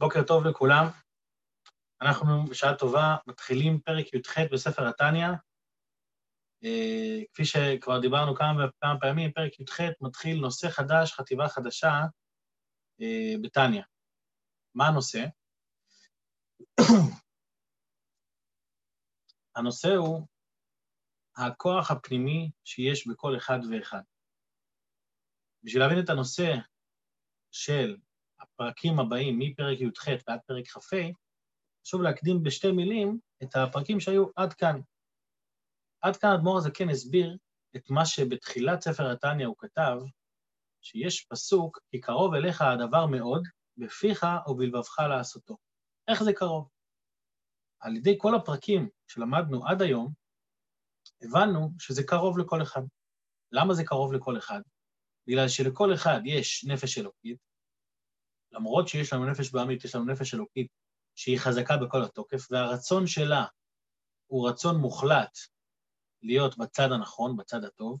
בוקר טוב לכולם. אנחנו בשעה טובה מתחילים פרק י"ח בספר התניא. אה, כפי שכבר דיברנו כמה וכמה פעמים, פרק י"ח מתחיל נושא חדש, חטיבה חדשה אה, בתניא. מה הנושא? הנושא הוא הכוח הפנימי שיש בכל אחד ואחד. בשביל להבין את הנושא של הפרקים הבאים, מפרק י"ח ועד פרק כ"ה, חשוב להקדים בשתי מילים את הפרקים שהיו עד כאן. עד כאן אדמו"ר הזקן הסביר את מה שבתחילת ספר התניא הוא כתב, שיש פסוק, כי קרוב אליך הדבר מאוד, בפיך ובלבבך לעשותו. איך זה קרוב? על ידי כל הפרקים שלמדנו עד היום, הבנו שזה קרוב לכל אחד. למה זה קרוב לכל אחד? בגלל שלכל אחד יש נפש אלוקית, למרות שיש לנו נפש בעמית, יש לנו נפש אלוקית שהיא חזקה בכל התוקף, והרצון שלה הוא רצון מוחלט להיות בצד הנכון, בצד הטוב.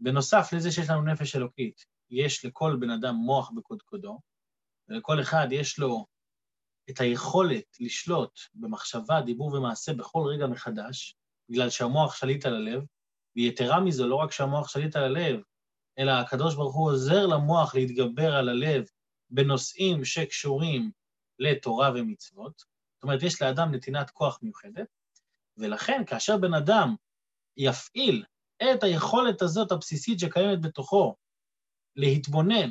בנוסף לזה שיש לנו נפש אלוקית, יש לכל בן אדם מוח בקודקודו, ולכל אחד יש לו את היכולת לשלוט במחשבה, דיבור ומעשה בכל רגע מחדש, בגלל שהמוח שליט על הלב, ויתרה מזו, לא רק שהמוח שליט על הלב, אלא הקדוש ברוך הוא עוזר למוח להתגבר על הלב בנושאים שקשורים לתורה ומצוות. זאת אומרת, יש לאדם נתינת כוח מיוחדת, ולכן כאשר בן אדם יפעיל את היכולת הזאת הבסיסית שקיימת בתוכו, להתבונן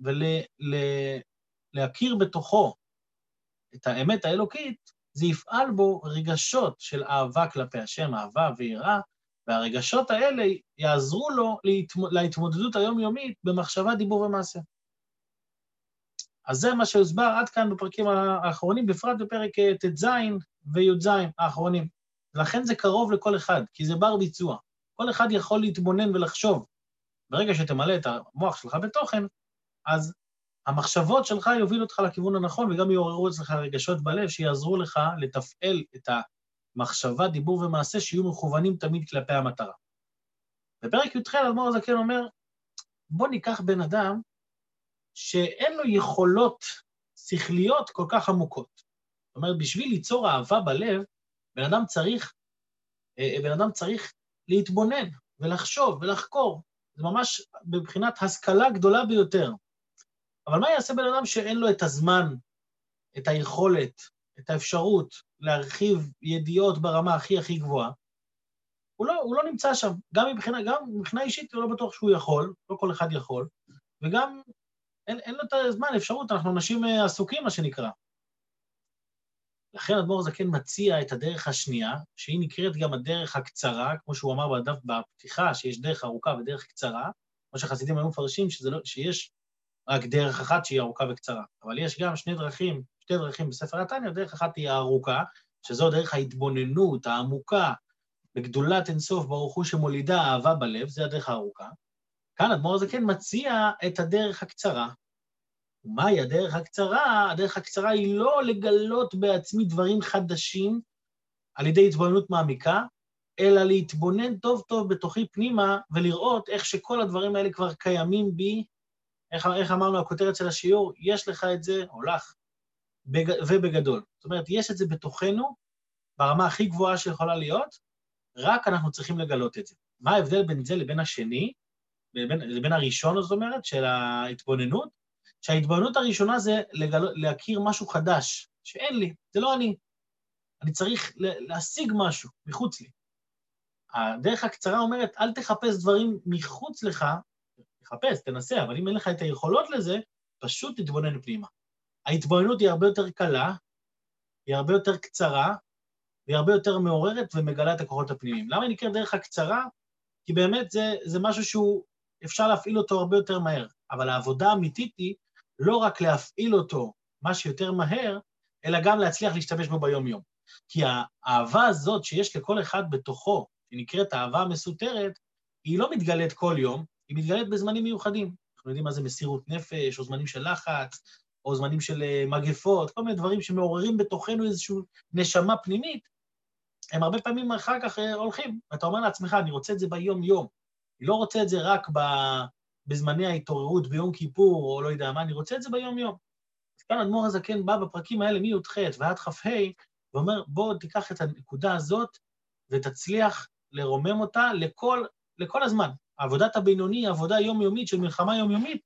ולהכיר ול, בתוכו את האמת האלוקית, זה יפעל בו רגשות של אהבה כלפי השם, אהבה ויראה, והרגשות האלה יעזרו לו להתמודדות היומיומית במחשבה, דיבור ומעשה. אז זה מה שהוסבר עד כאן בפרקים האחרונים, בפרט בפרק אה, ט"ז וי"ז האחרונים. לכן זה קרוב לכל אחד, כי זה בר ביצוע. כל אחד יכול להתבונן ולחשוב. ברגע שתמלא את המוח שלך בתוכן, אז המחשבות שלך יובילו אותך לכיוון הנכון, וגם יעוררו אצלך רגשות בלב שיעזרו לך לתפעל את המחשבה, דיבור ומעשה שיהיו מכוונים תמיד כלפי המטרה. בפרק י"ח אדמו"ר הזקן אומר, בוא ניקח בן אדם שאין לו יכולות שכליות כל כך עמוקות. זאת אומרת, בשביל ליצור אהבה בלב, בן אדם צריך, אה, בן אדם צריך להתבונן ולחשוב ולחקור. זה ממש בבחינת השכלה גדולה ביותר. אבל מה יעשה בן אדם שאין לו את הזמן, את היכולת, את האפשרות להרחיב ידיעות ברמה הכי הכי גבוהה? הוא לא, הוא לא נמצא שם. גם מבחינה, גם מבחינה אישית הוא לא בטוח שהוא יכול, לא כל אחד יכול, וגם אין, אין לו את הזמן, אפשרות, אנחנו אנשים אה, עסוקים, מה שנקרא. לכן אדמו"ר זקן מציע את הדרך השנייה, שהיא נקראת גם הדרך הקצרה, כמו שהוא אמר בדף, בפתיחה, שיש דרך ארוכה ודרך קצרה, כמו שחסידים היו מפרשים, לא, שיש רק דרך אחת שהיא ארוכה וקצרה. אבל יש גם שני דרכים, שתי דרכים בספר התניא, דרך אחת היא הארוכה, שזו דרך ההתבוננות העמוקה בגדולת אינסוף ברוך הוא שמולידה אהבה בלב, זה הדרך הארוכה. כאן אדמו"ר הזקן מציע את הדרך הקצרה. ומהי הדרך הקצרה? הדרך הקצרה היא לא לגלות בעצמי דברים חדשים על ידי התבוננות מעמיקה, אלא להתבונן טוב טוב בתוכי פנימה ולראות איך שכל הדברים האלה כבר קיימים בי. איך, איך אמרנו, הכותרת של השיעור, יש לך את זה, או לך, בג, ובגדול. זאת אומרת, יש את זה בתוכנו, ברמה הכי גבוהה שיכולה להיות, רק אנחנו צריכים לגלות את זה. מה ההבדל בין זה לבין השני? לבין, לבין הראשון, זאת אומרת, של ההתבוננות, שההתבוננות הראשונה זה לגל... להכיר משהו חדש, שאין לי, זה לא אני. אני צריך להשיג משהו מחוץ לי. הדרך הקצרה אומרת, אל תחפש דברים מחוץ לך, תחפש, תנסה, אבל אם אין לך את היכולות לזה, פשוט תתבונן פנימה. ההתבוננות היא הרבה יותר קלה, היא הרבה יותר קצרה, והיא הרבה יותר מעוררת ומגלה את הכוחות הפנימיים. למה היא נקראת דרך הקצרה? כי באמת זה, זה משהו שהוא, אפשר להפעיל אותו הרבה יותר מהר, אבל העבודה האמיתית היא לא רק להפעיל אותו מה שיותר מהר, אלא גם להצליח להשתמש בו ביום-יום. כי האהבה הזאת שיש לכל אחד בתוכו, היא נקראת אהבה מסותרת, היא לא מתגלית כל יום, היא מתגלית בזמנים מיוחדים. אנחנו יודעים מה זה מסירות נפש, או זמנים של לחץ, או זמנים של אה, מגפות, כל מיני דברים שמעוררים בתוכנו איזושהי נשמה פנימית, הם הרבה פעמים אחר כך אה, הולכים, ואתה אומר לעצמך, אני רוצה את זה ביום-יום. אני לא רוצה את זה רק. בזמני ההתעוררות ביום כיפור, או לא יודע מה, אני רוצה את זה ביום-יום. כאן אדמו"ר הזקן בא בפרקים האלה מי"ח ועד כ"ה, ואומר, בוא תיקח את הנקודה הזאת ותצליח לרומם אותה לכל, לכל הזמן. עבודת הבינוני היא עבודה יומיומית של מלחמה יומיומית,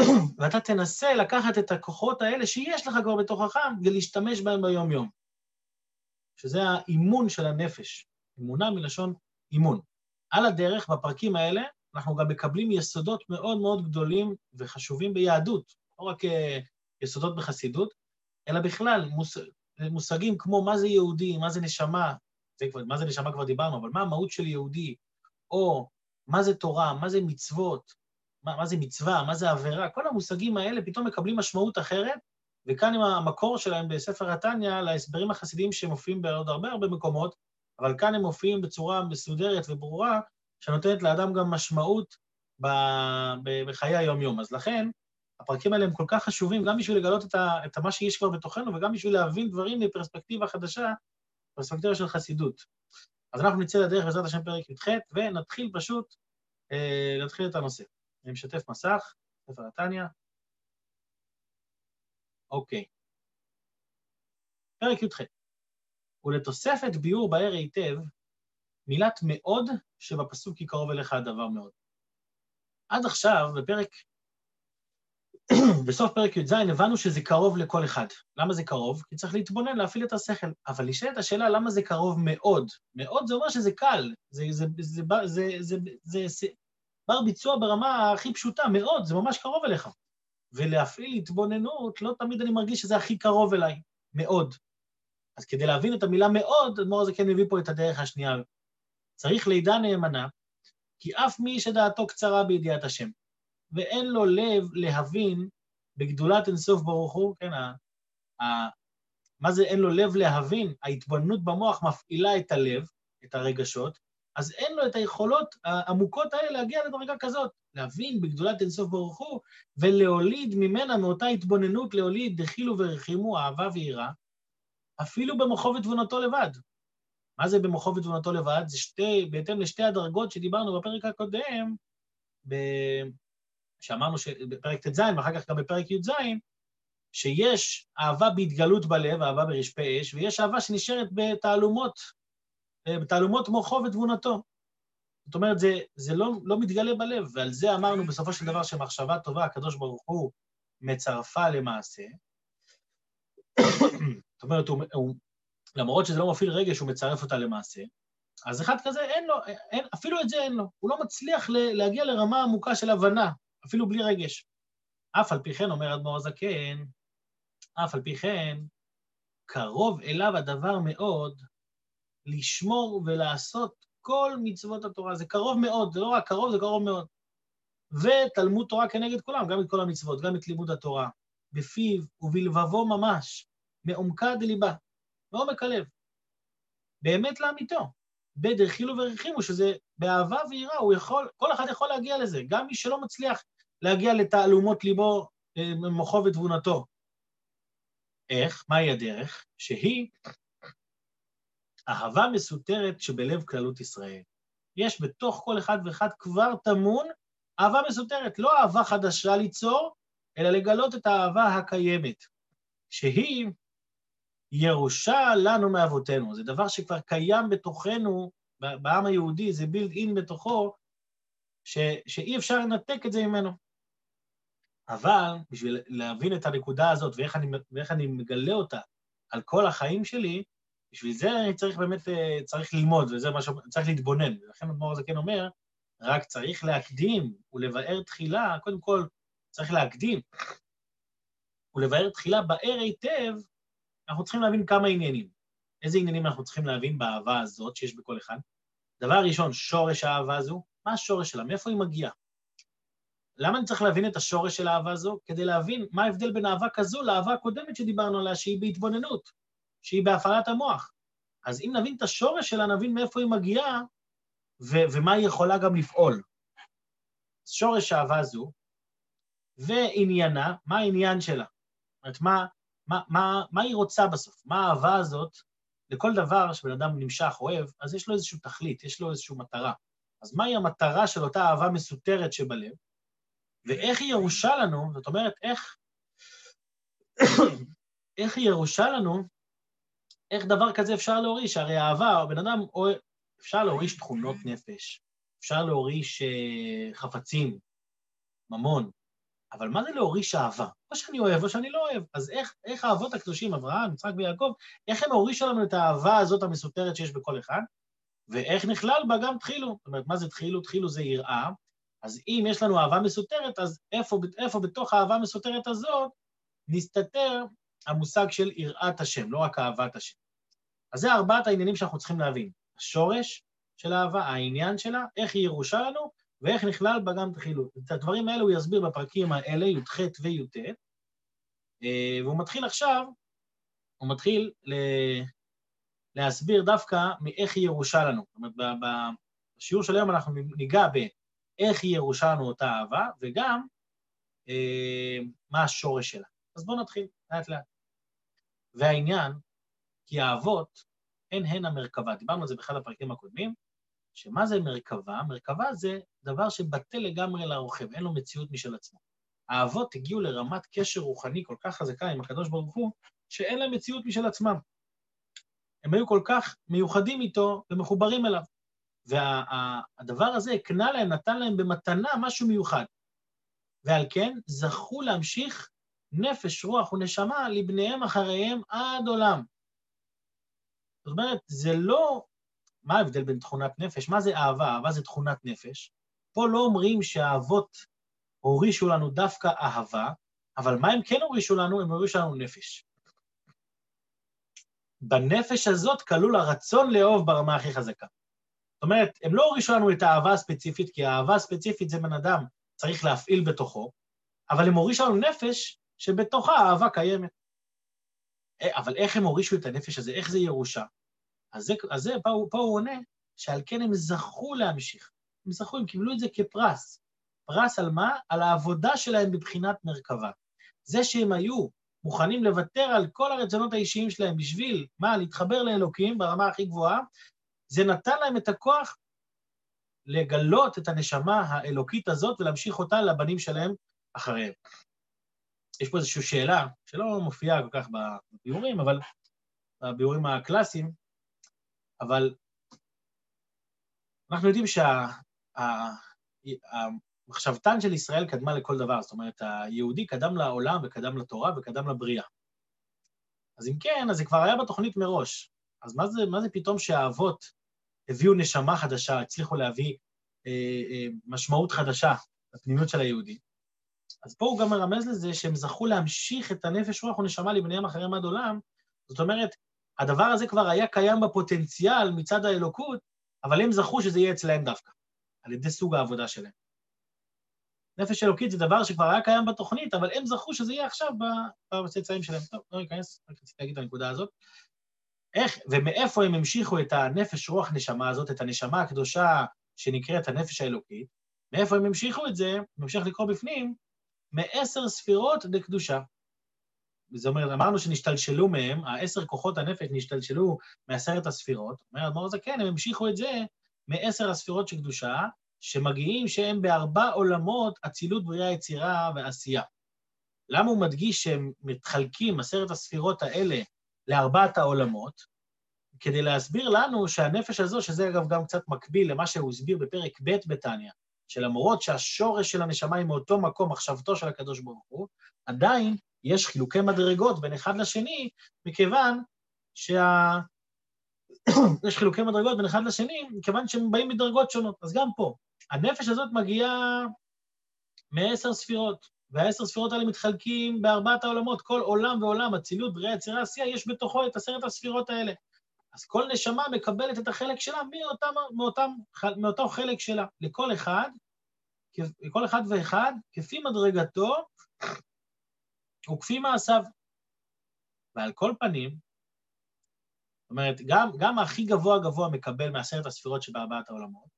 ואתה תנסה לקחת את הכוחות האלה שיש לך כבר בתוכך ולהשתמש בהם ביום-יום. שזה האימון של הנפש. אמונה מלשון אימון. על הדרך, בפרקים האלה, אנחנו גם מקבלים יסודות מאוד מאוד גדולים וחשובים ביהדות, לא רק אה, יסודות בחסידות, אלא בכלל מוש... מושגים כמו מה זה יהודי, מה זה נשמה, זה כבר, מה זה נשמה כבר דיברנו, אבל מה המהות של יהודי, או מה זה תורה, מה זה מצוות, מה, מה זה מצווה, מה זה עבירה, כל המושגים האלה פתאום מקבלים משמעות אחרת, וכאן עם המקור שלהם בספר התניא להסברים החסידיים שמופיעים בעוד הרבה הרבה מקומות, אבל כאן הם מופיעים בצורה מסודרת וברורה, שנותנת לאדם גם משמעות בחיי היום-יום. אז לכן, הפרקים האלה הם כל כך חשובים, גם בשביל לגלות את, ה, את מה שיש כבר בתוכנו, וגם בשביל להבין דברים מפרספקטיבה חדשה, פרספקטיבה של חסידות. אז אנחנו נצא לדרך בעזרת השם פרק י"ח, ונתחיל פשוט, אה, להתחיל את הנושא. אני משתף מסך, ספר התניא. אוקיי. פרק י"ח. ולתוספת ביאור בהר היטב, מילת מאוד שבפסוק כי קרוב אליך הדבר מאוד. עד עכשיו, בפרק, בסוף פרק י"ז, הבנו שזה קרוב לכל אחד. למה זה קרוב? כי צריך להתבונן, להפעיל את השכל. אבל נשאלת השאלה למה זה קרוב מאוד. מאוד זה אומר שזה קל, זה, זה, זה, זה, זה, זה, זה בר ביצוע ברמה הכי פשוטה, מאוד, זה ממש קרוב אליך. ולהפעיל התבוננות, לא תמיד אני מרגיש שזה הכי קרוב אליי, מאוד. אז כדי להבין את המילה מאוד, אדמו"ר הזה כן מביא פה את הדרך השנייה. צריך לידה נאמנה, כי אף מי שדעתו קצרה בידיעת השם, ואין לו לב להבין בגדולת אינסוף ברוך הוא, כן, ה, ה, מה זה אין לו לב להבין? ההתבוננות במוח מפעילה את הלב, את הרגשות, אז אין לו את היכולות העמוקות האלה להגיע לדרגה כזאת, להבין בגדולת אינסוף ברוך הוא, ולהוליד ממנה, מאותה התבוננות, להוליד דחילו ורחימו, אהבה ויראה, אפילו במוחו ותבונתו לבד. מה זה במוחו ותבונתו לבד? זה שתי, בהתאם לשתי הדרגות שדיברנו בפרק הקודם, ב... שאמרנו ש... בפרק ט"ז, ואחר כך גם בפרק י"ז, שיש אהבה בהתגלות בלב, אהבה ברשפי אש, ויש אהבה שנשארת בתעלומות, בתעלומות מוחו ותבונתו. זאת אומרת, זה, זה לא, לא מתגלה בלב, ועל זה אמרנו בסופו של דבר שמחשבה טובה, הקדוש ברוך הוא מצרפה למעשה. זאת אומרת, הוא, הוא, למרות שזה לא מפעיל רגש, הוא מצרף אותה למעשה. אז אחד כזה, אין לו, אין, אפילו את זה אין לו. הוא לא מצליח להגיע לרמה עמוקה של הבנה, אפילו בלי רגש. אף על פי כן, אומר אדמו"ר הזקן, אף על פי כן, קרוב אליו הדבר מאוד לשמור ולעשות כל מצוות התורה. זה קרוב מאוד, זה לא רק קרוב, זה קרוב מאוד. ותלמוד תורה כנגד כולם, גם את כל המצוות, גם את לימוד התורה, בפיו ובלבבו ממש, מעומקה דליבה, מעומק הלב. באמת לאמיתו. בדחילו ורחימו, שזה באהבה ויראה, הוא יכול, כל אחד יכול להגיע לזה, גם מי שלא מצליח להגיע לתעלומות ליבו, אה, מוחו ותבונתו. איך? מהי הדרך? שהיא אהבה מסותרת שבלב כללות ישראל. יש בתוך כל אחד ואחד כבר טמון אהבה מסותרת, לא אהבה חדשה ליצור, אלא לגלות את האהבה הקיימת, שהיא ירושה לנו מאבותינו. זה דבר שכבר קיים בתוכנו, בעם היהודי, זה בילד אין בתוכו, ש, שאי אפשר לנתק את זה ממנו. אבל בשביל להבין את הנקודה הזאת ואיך אני, ואיך אני מגלה אותה על כל החיים שלי, בשביל זה אני צריך באמת, אה, צריך ללמוד, וזה מה שצריך להתבונן. ולכן אדמו"ר הזה כן אומר, רק צריך להקדים ולבאר תחילה, קודם כל צריך להקדים ולבאר תחילה באר היטב, אנחנו צריכים להבין כמה עניינים. איזה עניינים אנחנו צריכים להבין באהבה הזאת שיש בכל אחד? דבר ראשון, שורש האהבה הזו, מה השורש שלה? מאיפה היא מגיעה? למה אני צריך להבין את השורש של האהבה הזו? כדי להבין מה ההבדל בין אהבה כזו לאהבה הקודמת שדיברנו עליה, שהיא בהתבוננות, שהיא בהפעלת המוח. אז אם נבין את השורש שלה, נבין מאיפה היא מגיעה ו- ומה היא יכולה גם לפעול. שורש האהבה הזו, ועניינה, מה העניין שלה? זאת אומרת, מה, מה, מה, מה היא רוצה בסוף? מה האהבה הזאת? לכל דבר שבן אדם נמשך, אוהב, אז יש לו איזושהי תכלית, יש לו איזושהי מטרה. אז מהי המטרה של אותה אהבה מסותרת שבלב? ואיך היא ירושה לנו, זאת אומרת, איך, איך היא ירושה לנו, איך דבר כזה אפשר להוריש? הרי אהבה, הבן אדם, אפשר להוריש תכונות נפש, אפשר להוריש אה, חפצים, ממון, אבל מה זה להוריש אהבה? או שאני אוהב או שאני לא אוהב. אז איך, איך האבות הקדושים, אברהם, יצחק ויעקב, איך הם הורישו לנו את האהבה הזאת המסותרת שיש בכל אחד, ואיך נכלל בה גם תחילו. זאת אומרת, מה זה תחילו? תחילו זה יראה. אז אם יש לנו אהבה מסותרת, אז איפה, איפה בתוך האהבה המסותרת הזאת מסתתר המושג של יראת השם, לא רק אהבת השם. אז זה ארבעת העניינים שאנחנו צריכים להבין. השורש של האהבה, העניין שלה, איך היא ירושה לנו, ואיך נכלל בה גם תחילו. את הדברים האלה הוא יסביר בפרקים האלה, י"ח וי"ט, אה, והוא מתחיל עכשיו, הוא מתחיל ל... להסביר דווקא מאיך היא ירושה לנו. זאת אומרת, בשיעור של היום אנחנו ניגע באיך היא ירושה לנו אותה אהבה, וגם אה, מה השורש שלה. אז בואו נתחיל, לאט לאט. והעניין, כי האבות הן הן המרכבה. דיברנו על זה באחד הפרקים הקודמים, שמה זה מרכבה? מרכבה זה דבר שבטל לגמרי לרוכב, אין לו מציאות משל עצמו. האבות הגיעו לרמת קשר רוחני כל כך חזקה עם הקדוש ברוך הוא, שאין להם מציאות משל עצמם. הם היו כל כך מיוחדים איתו ומחוברים אליו. והדבר וה, הזה הקנה להם, נתן להם במתנה משהו מיוחד. ועל כן זכו להמשיך נפש, רוח ונשמה לבניהם אחריהם עד עולם. זאת אומרת, זה לא... מה ההבדל בין תכונת נפש? מה זה אהבה? אהבה זה תכונת נפש. פה לא אומרים שהאבות הורישו לנו דווקא אהבה, אבל מה הם כן הורישו לנו? הם הורישו לנו נפש. בנפש הזאת כלול הרצון לאהוב ברמה הכי חזקה. זאת אומרת, הם לא הורישו לנו את האהבה הספציפית, כי האהבה הספציפית זה בן אדם צריך להפעיל בתוכו, אבל הם הורישו לנו נפש שבתוכה האהבה קיימת. אה, אבל איך הם הורישו את הנפש הזה? איך זה ירושה? אז, זה, אז זה, פה, פה הוא עונה שעל כן הם זכו להמשיך. הם זכו, הם קיבלו את זה כפרס. פרס על מה? על העבודה שלהם בבחינת מרכבה. זה שהם היו מוכנים לוותר על כל הרצונות האישיים שלהם בשביל, מה? להתחבר לאלוקים ברמה הכי גבוהה, זה נתן להם את הכוח לגלות את הנשמה האלוקית הזאת ולהמשיך אותה לבנים שלהם אחריהם. יש פה איזושהי שאלה, שלא מופיעה כל כך בביאורים, אבל בביאורים הקלאסיים, אבל אנחנו יודעים שהמחשבתן של ישראל קדמה לכל דבר, זאת אומרת, היהודי קדם לעולם וקדם לתורה וקדם לבריאה. אז אם כן, אז זה כבר היה בתוכנית מראש. אז מה זה, מה זה פתאום שהאבות הביאו נשמה חדשה, הצליחו להביא אה, אה, משמעות חדשה לפנימיות של היהודי? אז פה הוא גם מרמז לזה שהם זכו להמשיך את הנפש רוח ונשמה לבניהם אחריהם עד עולם. זאת אומרת, הדבר הזה כבר היה קיים בפוטנציאל מצד האלוקות, אבל הם זכו שזה יהיה אצלהם דווקא, על ידי סוג העבודה שלהם. נפש אלוקית זה דבר שכבר היה קיים בתוכנית, אבל הם זכו שזה יהיה עכשיו בצאצאים שלהם. טוב, לא ניכנס, רק רציתי להגיד את הנקודה הזאת. איך ומאיפה הם המשיכו את הנפש רוח נשמה הזאת, את הנשמה הקדושה שנקראת הנפש האלוקית, מאיפה הם המשיכו את זה, נמשיך לקרוא בפנים, מעשר ספירות לקדושה. זאת אומרת, אמרנו שנשתלשלו מהם, העשר כוחות הנפש נשתלשלו מעשרת הספירות. אומר אדמו"ר הזקן, הם המשיכו את זה מעשר הספירות של קדושה, שמגיעים שהם בארבע עולמות אצילות, בריאה, יצירה ועשייה. למה הוא מדגיש שהם מתחלקים, עשרת הספירות האלה, לארבעת העולמות? כדי להסביר לנו שהנפש הזו, שזה אגב גם קצת מקביל למה שהוא הסביר בפרק ב' בתניא, שלמרות שהשורש של הנשמה היא מאותו מקום, מחשבתו של הקדוש ברוך הוא, עדיין יש חילוקי מדרגות בין אחד לשני, מכיוון שה... יש חילוקי מדרגות בין אחד לשני, מכיוון שהם באים מדרגות שונות. אז גם פה, הנפש הזאת מגיעה מעשר ספירות, והעשר ספירות האלה מתחלקים בארבעת העולמות, כל עולם ועולם, אצילות, בריאה, יצירה, עשייה, יש בתוכו את עשרת הספירות האלה. אז כל נשמה מקבלת את החלק שלה מאותם, מאותם, מאותו חלק שלה. לכל אחד, לכל אחד ואחד, כפי מדרגתו וכפי מעשיו. ועל כל פנים, זאת אומרת, גם, גם הכי גבוה גבוה מקבל מעשרת הספירות שבארבעת העולמות,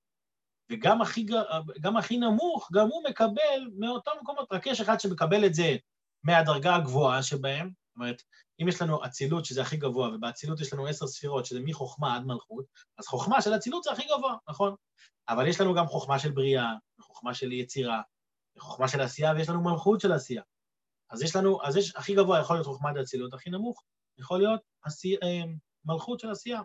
וגם הכי, גם הכי נמוך, גם הוא מקבל מאותם מקומות, רק יש אחד שמקבל את זה מהדרגה הגבוהה שבהם, אומרת, אם יש לנו אצילות, שזה הכי גבוה, ובאצילות יש לנו עשר ספירות, שזה מחוכמה עד מלכות, אז חוכמה של אצילות זה הכי גבוה, נכון? אבל יש לנו גם חוכמה של בריאה, חוכמה של יצירה, חוכמה של עשייה, ויש לנו מלכות של עשייה. אז יש לנו, אז יש, הכי גבוה יכול להיות חוכמת האצילות, הכי נמוך יכול להיות עשי, אה, מלכות של עשייה.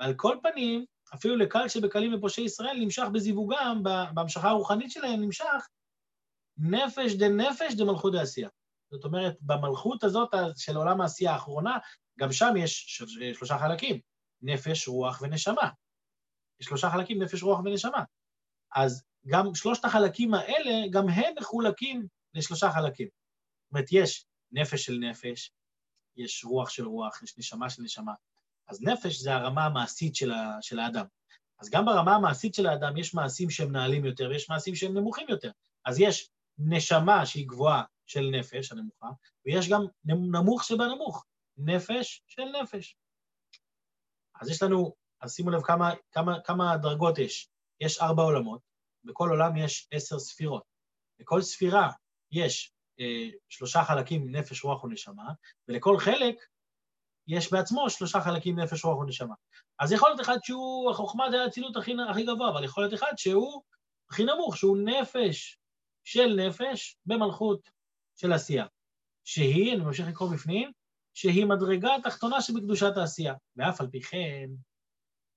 ועל כל פנים, אפילו לקל שבקלים ופושעי ישראל נמשך בזיווגם, בהמשכה הרוחנית שלהם נמשך נפש דנפש דמלכות דעשייה. זאת אומרת, במלכות הזאת של עולם העשייה האחרונה, גם שם יש שלושה חלקים, נפש, רוח ונשמה. יש שלושה חלקים, נפש, רוח ונשמה. אז גם שלושת החלקים האלה, גם הם מחולקים לשלושה חלקים. זאת אומרת, יש נפש של נפש, יש רוח של רוח, יש נשמה של נשמה. אז נפש זה הרמה המעשית של, ה, של האדם. אז גם ברמה המעשית של האדם יש מעשים שהם נעלים יותר ויש מעשים שהם נמוכים יותר. אז יש נשמה שהיא גבוהה של נפש, הנמוכה, ויש גם נמוך שבנמוך, נפש של נפש. אז יש לנו, אז שימו לב כמה, כמה, כמה דרגות יש. יש ארבע עולמות, בכל עולם יש עשר ספירות. לכל ספירה יש אה, שלושה חלקים, נפש, רוח ונשמה, ולכל חלק יש בעצמו שלושה חלקים, נפש, רוח ונשמה. אז יכול להיות אחד שהוא, החוכמה זה האצילות הכי, הכי גבוה, אבל יכול להיות אחד שהוא הכי נמוך, שהוא נפש של נפש במלכות של עשייה. שהיא, אני ממשיך לקרוא בפנים, שהיא מדרגה התחתונה שבקדושת העשייה. ואף על פי כן,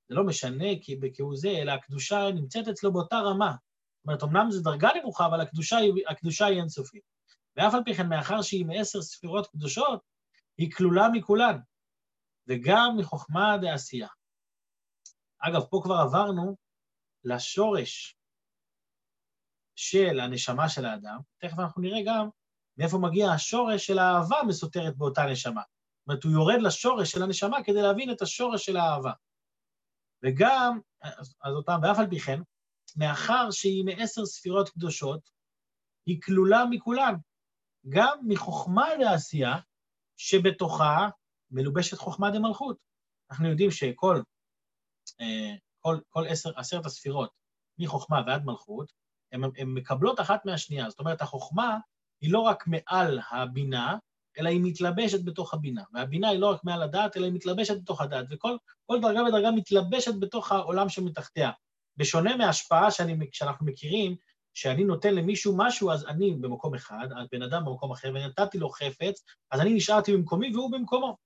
זה לא משנה כי בכהוא זה, אלא הקדושה נמצאת אצלו באותה רמה. זאת אומרת, אמנם זו דרגה נמוכה, אבל הקדושה הקדושה היא אינסופית. ואף על פי כן, מאחר שהיא מעשר ספירות קדושות, היא כלולה מכולן, וגם מחוכמה דעשייה. אגב, פה כבר עברנו לשורש של הנשמה של האדם, תכף אנחנו נראה גם מאיפה מגיע השורש של האהבה מסותרת באותה נשמה. זאת אומרת, הוא יורד לשורש של הנשמה כדי להבין את השורש של האהבה. וגם, אז אותם, ואף על פי כן, מאחר שהיא מעשר ספירות קדושות, היא כלולה מכולן, גם מחוכמה לעשייה, שבתוכה מלובשת חוכמה דמלכות. אנחנו יודעים שכל אה, כל, כל עשר, עשרת הספירות, מחוכמה ועד מלכות, הן מקבלות אחת מהשנייה. זאת אומרת, החוכמה היא לא רק מעל הבינה, אלא היא מתלבשת בתוך הבינה. והבינה היא לא רק מעל הדעת, אלא היא מתלבשת בתוך הדעת, וכל דרגה ודרגה מתלבשת בתוך העולם שמתחתיה. בשונה מההשפעה שאני, שאנחנו מכירים, שאני נותן למישהו משהו, אז אני במקום אחד, בן אדם במקום אחר, ונתתי לו חפץ, אז אני נשארתי במקומי והוא במקומו.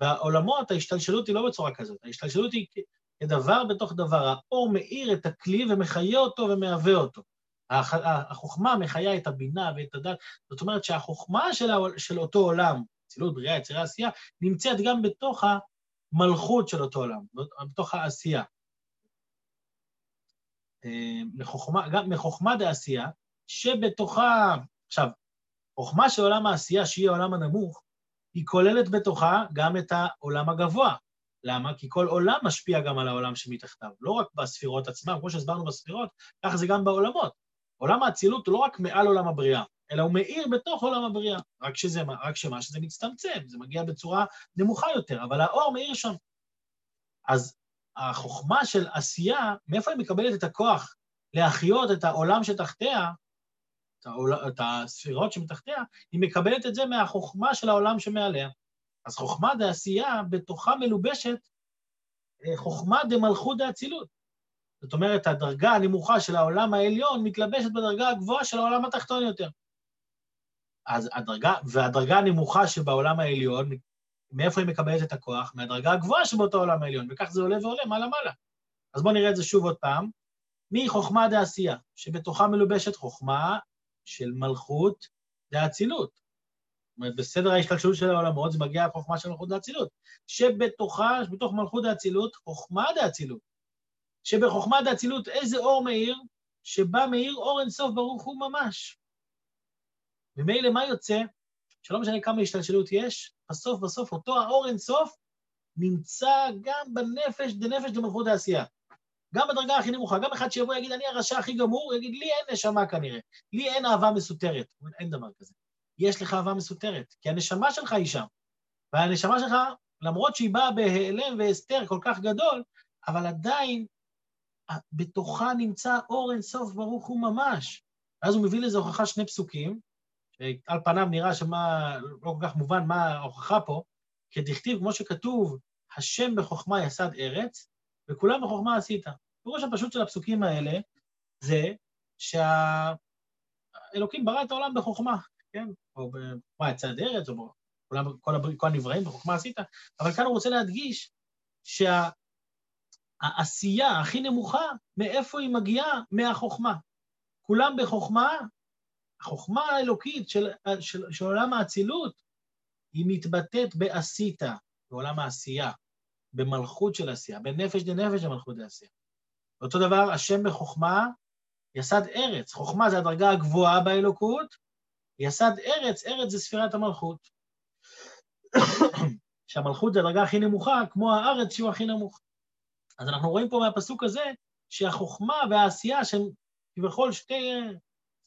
בעולמות ההשתלשלות היא לא בצורה כזאת, ההשתלשלות היא כדבר בתוך דבר. האור מאיר את הכלי ומחיה אותו ומהווה אותו. החוכמה מחיה את הבינה ואת הדת. זאת אומרת שהחוכמה של, של אותו עולם, אצילות, בריאה, יצירה, עשייה, נמצאת גם בתוך המלכות של אותו עולם, בתוך העשייה. אה, מחוכמה, גם מחוכמה דעשייה, שבתוכה, עכשיו, חוכמה של עולם העשייה, שהיא העולם הנמוך, היא כוללת בתוכה גם את העולם הגבוה. למה? כי כל עולם משפיע גם על העולם שמתחתיו, לא רק בספירות עצמם, כמו שהסברנו בספירות, ככה זה גם בעולמות. עולם האצילות הוא לא רק מעל עולם הבריאה, אלא הוא מאיר בתוך עולם הבריאה, רק שזה, רק שמה שזה מצטמצם, זה מגיע בצורה נמוכה יותר, אבל האור מאיר שם. אז החוכמה של עשייה, מאיפה היא מקבלת את הכוח להחיות את העולם שתחתיה, את, העול... את הספירות שמתחתיה, היא מקבלת את זה מהחוכמה של העולם שמעליה. אז חוכמה דעשייה, בתוכה מלובשת אה, חוכמה דמלכות דאצילות. זאת אומרת, הדרגה הנמוכה של העולם העליון מתלבשת בדרגה הגבוהה של העולם התחתון יותר. אז הדרגה, והדרגה הנמוכה שבעולם העליון, מאיפה היא מקבלת את הכוח? מהדרגה הגבוהה שבאותו עולם העליון, וכך זה עולה ועולה מעלה-מעלה. אז בואו נראה את זה שוב עוד פעם. מחוכמה דעשייה, שבתוכה מלובשת חוכמה של מלכות דאצילות. זאת אומרת, בסדר ההשתלשלות של העולמות זה מגיע החוכמה של מלכות דאצילות. שבתוכה, בתוך מלכות דאצילות, חוכמה דאצילות. שבחוכמה דאצילות איזה אור מאיר? שבא מאיר אור אינסוף ברוך הוא ממש. ומילא מה יוצא? שלא משנה כמה השתלשלות יש, בסוף בסוף אותו האור אינסוף נמצא גם בנפש, דנפש דמלכות העשייה. גם בדרגה הכי נמוכה, גם אחד שיבוא ויגיד, אני הרשע הכי גמור, יגיד, לי אין נשמה כנראה, לי אין אהבה מסותרת. אין דבר כזה. יש לך אהבה מסותרת, כי הנשמה שלך היא שם. והנשמה שלך, למרות שהיא באה בהיעלם והסתר כל כך גדול, אבל עדיין בתוכה נמצא אור אינסוף ברוך הוא ממש. ואז הוא מביא לזה הוכחה שני פסוקים, שעל פניו נראה שמה, לא כל כך מובן מה ההוכחה פה, כדכתיב, כמו שכתוב, השם בחוכמה יסד ארץ, וכולם בחוכמה עשית. הפירוש הפשוט של הפסוקים האלה זה שהאלוקים ברא את העולם בחוכמה. כן? או בחוכמה יצד ארץ, או כל, כל הנבראים בחוכמה עשית, אבל כאן הוא רוצה להדגיש שהעשייה שה, הכי נמוכה, מאיפה היא מגיעה? מהחוכמה. כולם בחוכמה, החוכמה האלוקית של, של, של עולם האצילות, היא מתבטאת בעשית, בעולם העשייה, במלכות של עשייה, בנפש דנפש המלכות דעשייה. אותו דבר, השם בחוכמה יסד ארץ. חוכמה זה הדרגה הגבוהה באלוקות, יסד ארץ, ארץ זה ספירת המלכות. שהמלכות זה הדרגה הכי נמוכה, כמו הארץ שהוא הכי נמוך. אז אנחנו רואים פה מהפסוק הזה שהחוכמה והעשייה, שהם כביכול שתי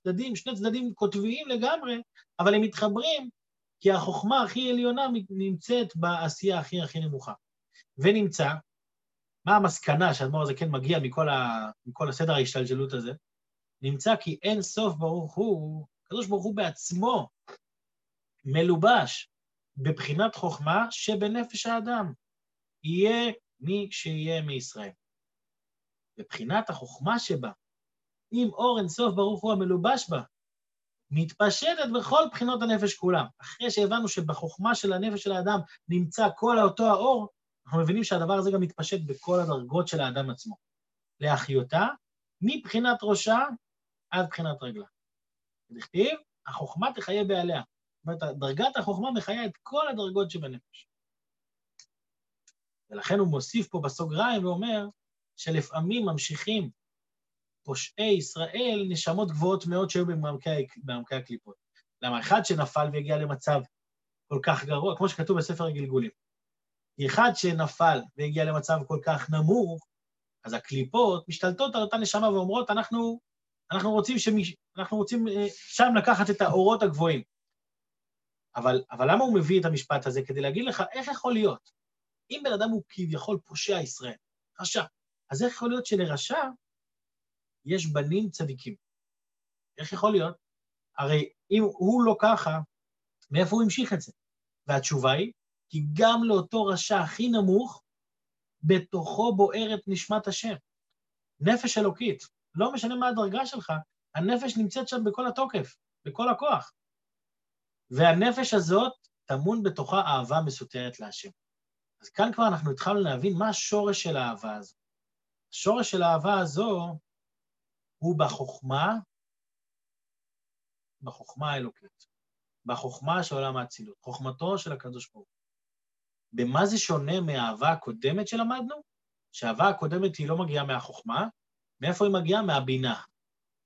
צדדים, שני צדדים קוטביים לגמרי, אבל הם מתחברים כי החוכמה הכי עליונה נמצאת בעשייה הכי הכי נמוכה. ונמצא, מה המסקנה שהאדמו"ר הזה כן מגיע מכל, ה, מכל הסדר ההשתלשלות הזה? נמצא כי אין סוף ברוך הוא, הקדוש ברוך הוא בעצמו מלובש בבחינת חוכמה שבנפש האדם. יהיה מי שיהיה מישראל. בבחינת החוכמה שבה, אם אור אין סוף ברוך הוא המלובש בה, מתפשטת בכל בחינות הנפש כולם. אחרי שהבנו שבחוכמה של הנפש של האדם נמצא כל אותו האור, אנחנו מבינים שהדבר הזה גם מתפשט בכל הדרגות של האדם עצמו. להחיותה, מבחינת ראשה עד בחינת רגלה. נכתיב, החוכמה תחיה בעליה. זאת אומרת, דרגת החוכמה מחיה את כל הדרגות שבנפש. ולכן הוא מוסיף פה בסוגריים ואומר שלפעמים ממשיכים פושעי ישראל נשמות גבוהות מאוד שהיו במעמקי הקליפות. למה? אחד שנפל והגיע למצב כל כך גרוע, כמו שכתוב בספר הגלגולים. אחד שנפל והגיע למצב כל כך נמוך, אז הקליפות משתלטות על אותה נשמה ואומרות, אנחנו, אנחנו רוצים, שמש, אנחנו רוצים אה, שם לקחת את האורות הגבוהים. אבל, אבל למה הוא מביא את המשפט הזה? כדי להגיד לך, איך יכול להיות? אם בן אדם הוא כביכול פושע ישראל, רשע, אז איך יכול להיות שלרשע יש בנים צדיקים? איך יכול להיות? הרי אם הוא לא ככה, מאיפה הוא המשיך את זה? והתשובה היא, כי גם לאותו רשע הכי נמוך, בתוכו בוערת נשמת השם. נפש אלוקית, לא משנה מה הדרגה שלך, הנפש נמצאת שם בכל התוקף, בכל הכוח. והנפש הזאת טמון בתוכה אהבה מסותרת להשם. אז כאן כבר אנחנו התחלנו להבין מה השורש של האהבה הזו. השורש של האהבה הזו הוא בחוכמה, בחוכמה האלוקית, בחוכמה של עולם האצילות, חוכמתו של הקדוש ברוך הוא. במה זה שונה מהאהבה הקודמת שלמדנו? שהאהבה הקודמת היא לא מגיעה מהחוכמה, מאיפה היא מגיעה? מהבינה.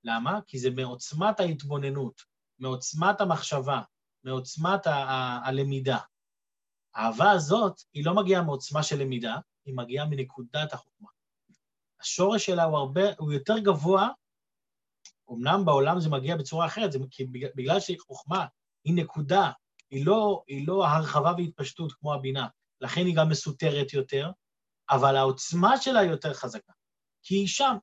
למה? כי זה מעוצמת ההתבוננות, מעוצמת המחשבה, מעוצמת ה- ה- הלמידה. האהבה הזאת, היא לא מגיעה מעוצמה של למידה, היא מגיעה מנקודת החוכמה. השורש שלה הוא הרבה, הוא יותר גבוה, אמנם בעולם זה מגיע בצורה אחרת, זה כי בגלל שהיא חוכמה, היא נקודה, היא לא, היא לא הרחבה והתפשטות כמו הבינה, לכן היא גם מסותרת יותר, אבל העוצמה שלה היא יותר חזקה, כי היא שם.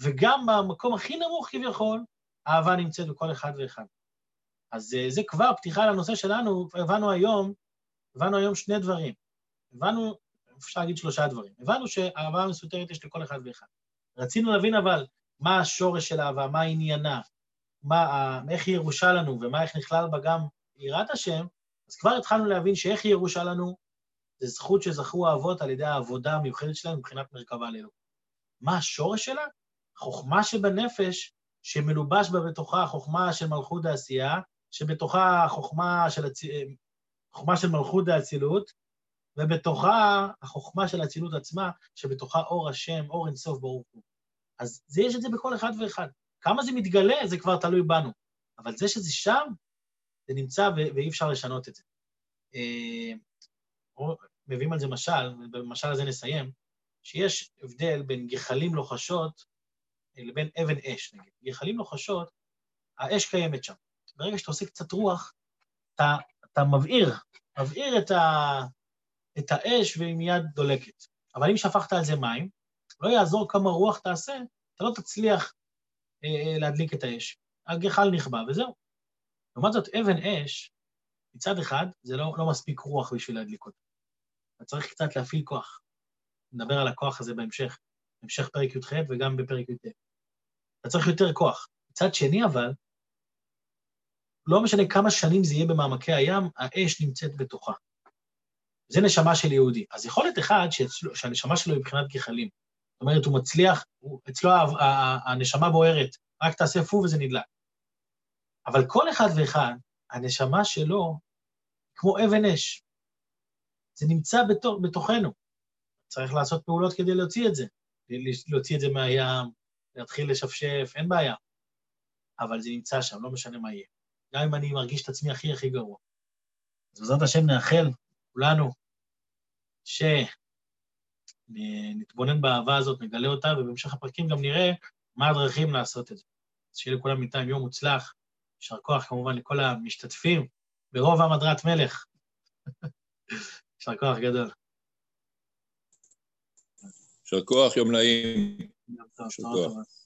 וגם במקום הכי נמוך כביכול, האהבה נמצאת בכל אחד ואחד. אז אה, זה כבר פתיחה לנושא שלנו, הבנו היום, הבנו היום שני דברים. הבנו, אפשר להגיד שלושה דברים. הבנו שאהבה מסותרת יש לכל אחד ואחד. רצינו להבין אבל מה השורש של אהבה, מה עניינה, מה, איך היא ירושה לנו ומה איך נכלל בה גם יראת השם, אז כבר התחלנו להבין שאיך היא ירושה לנו, זה זכות שזכו האבות על ידי העבודה המיוחדת שלהם מבחינת מרכבה לאלוקות. מה השורש שלה? חוכמה שבנפש, שמלובש בה בתוכה חוכמה של מלכות העשייה, שבתוכה החוכמה של, הצ... חוכמה של מלכות האצילות, ובתוכה החוכמה של האצילות עצמה, שבתוכה אור השם, אור אינסוף ברוך הוא. אז זה, יש את זה בכל אחד ואחד. כמה זה מתגלה, זה כבר תלוי בנו. אבל זה שזה שם, זה נמצא ואי אפשר לשנות את זה. אה, מביאים על זה משל, ובמשל הזה נסיים, שיש הבדל בין גחלים לוחשות לבין אבן אש, נגיד. גחלים לוחשות, האש קיימת שם. ברגע שאתה עושה קצת רוח, אתה, אתה מבעיר, מבעיר את, ה, את האש והיא מיד דולקת. אבל אם שפכת על זה מים, לא יעזור כמה רוח תעשה, אתה לא תצליח אה, אה להדליק את האש. הגחל נכבה וזהו. לעומת זאת, אבן אש, מצד אחד, זה לא, לא מספיק רוח בשביל להדליק אותה. אתה צריך קצת להפעיל כוח. נדבר על הכוח הזה בהמשך, בהמשך פרק י"ח וגם בפרק י"ט. אתה צריך יותר כוח. מצד שני, אבל, לא משנה כמה שנים זה יהיה במעמקי הים, האש נמצאת בתוכה. זה נשמה של יהודי. אז יכול להיות אחד שאצלו, שהנשמה שלו היא מבחינת גחלים. זאת אומרת, הוא מצליח, הוא, אצלו הנשמה בוערת, רק תעשה פו וזה נדלק. אבל כל אחד ואחד, הנשמה שלו כמו אבן אש. זה נמצא בתוך, בתוכנו. צריך לעשות פעולות כדי להוציא את זה. להוציא את זה מהים, להתחיל לשפשף, אין בעיה. אבל זה נמצא שם, לא משנה מה יהיה. גם אם אני מרגיש את עצמי הכי הכי גרוע. אז בעזרת השם נאחל, כולנו, שנתבונן באהבה הזאת, נגלה אותה, ובהמשך הפרקים גם נראה מה הדרכים לעשות את זה. אז שיהיה לכולם איתם יום מוצלח. יישר כוח כמובן לכל המשתתפים, ברוב עם הדרת מלך. יישר כוח גדול. יישר כוח, יום נעים. יישר כוח.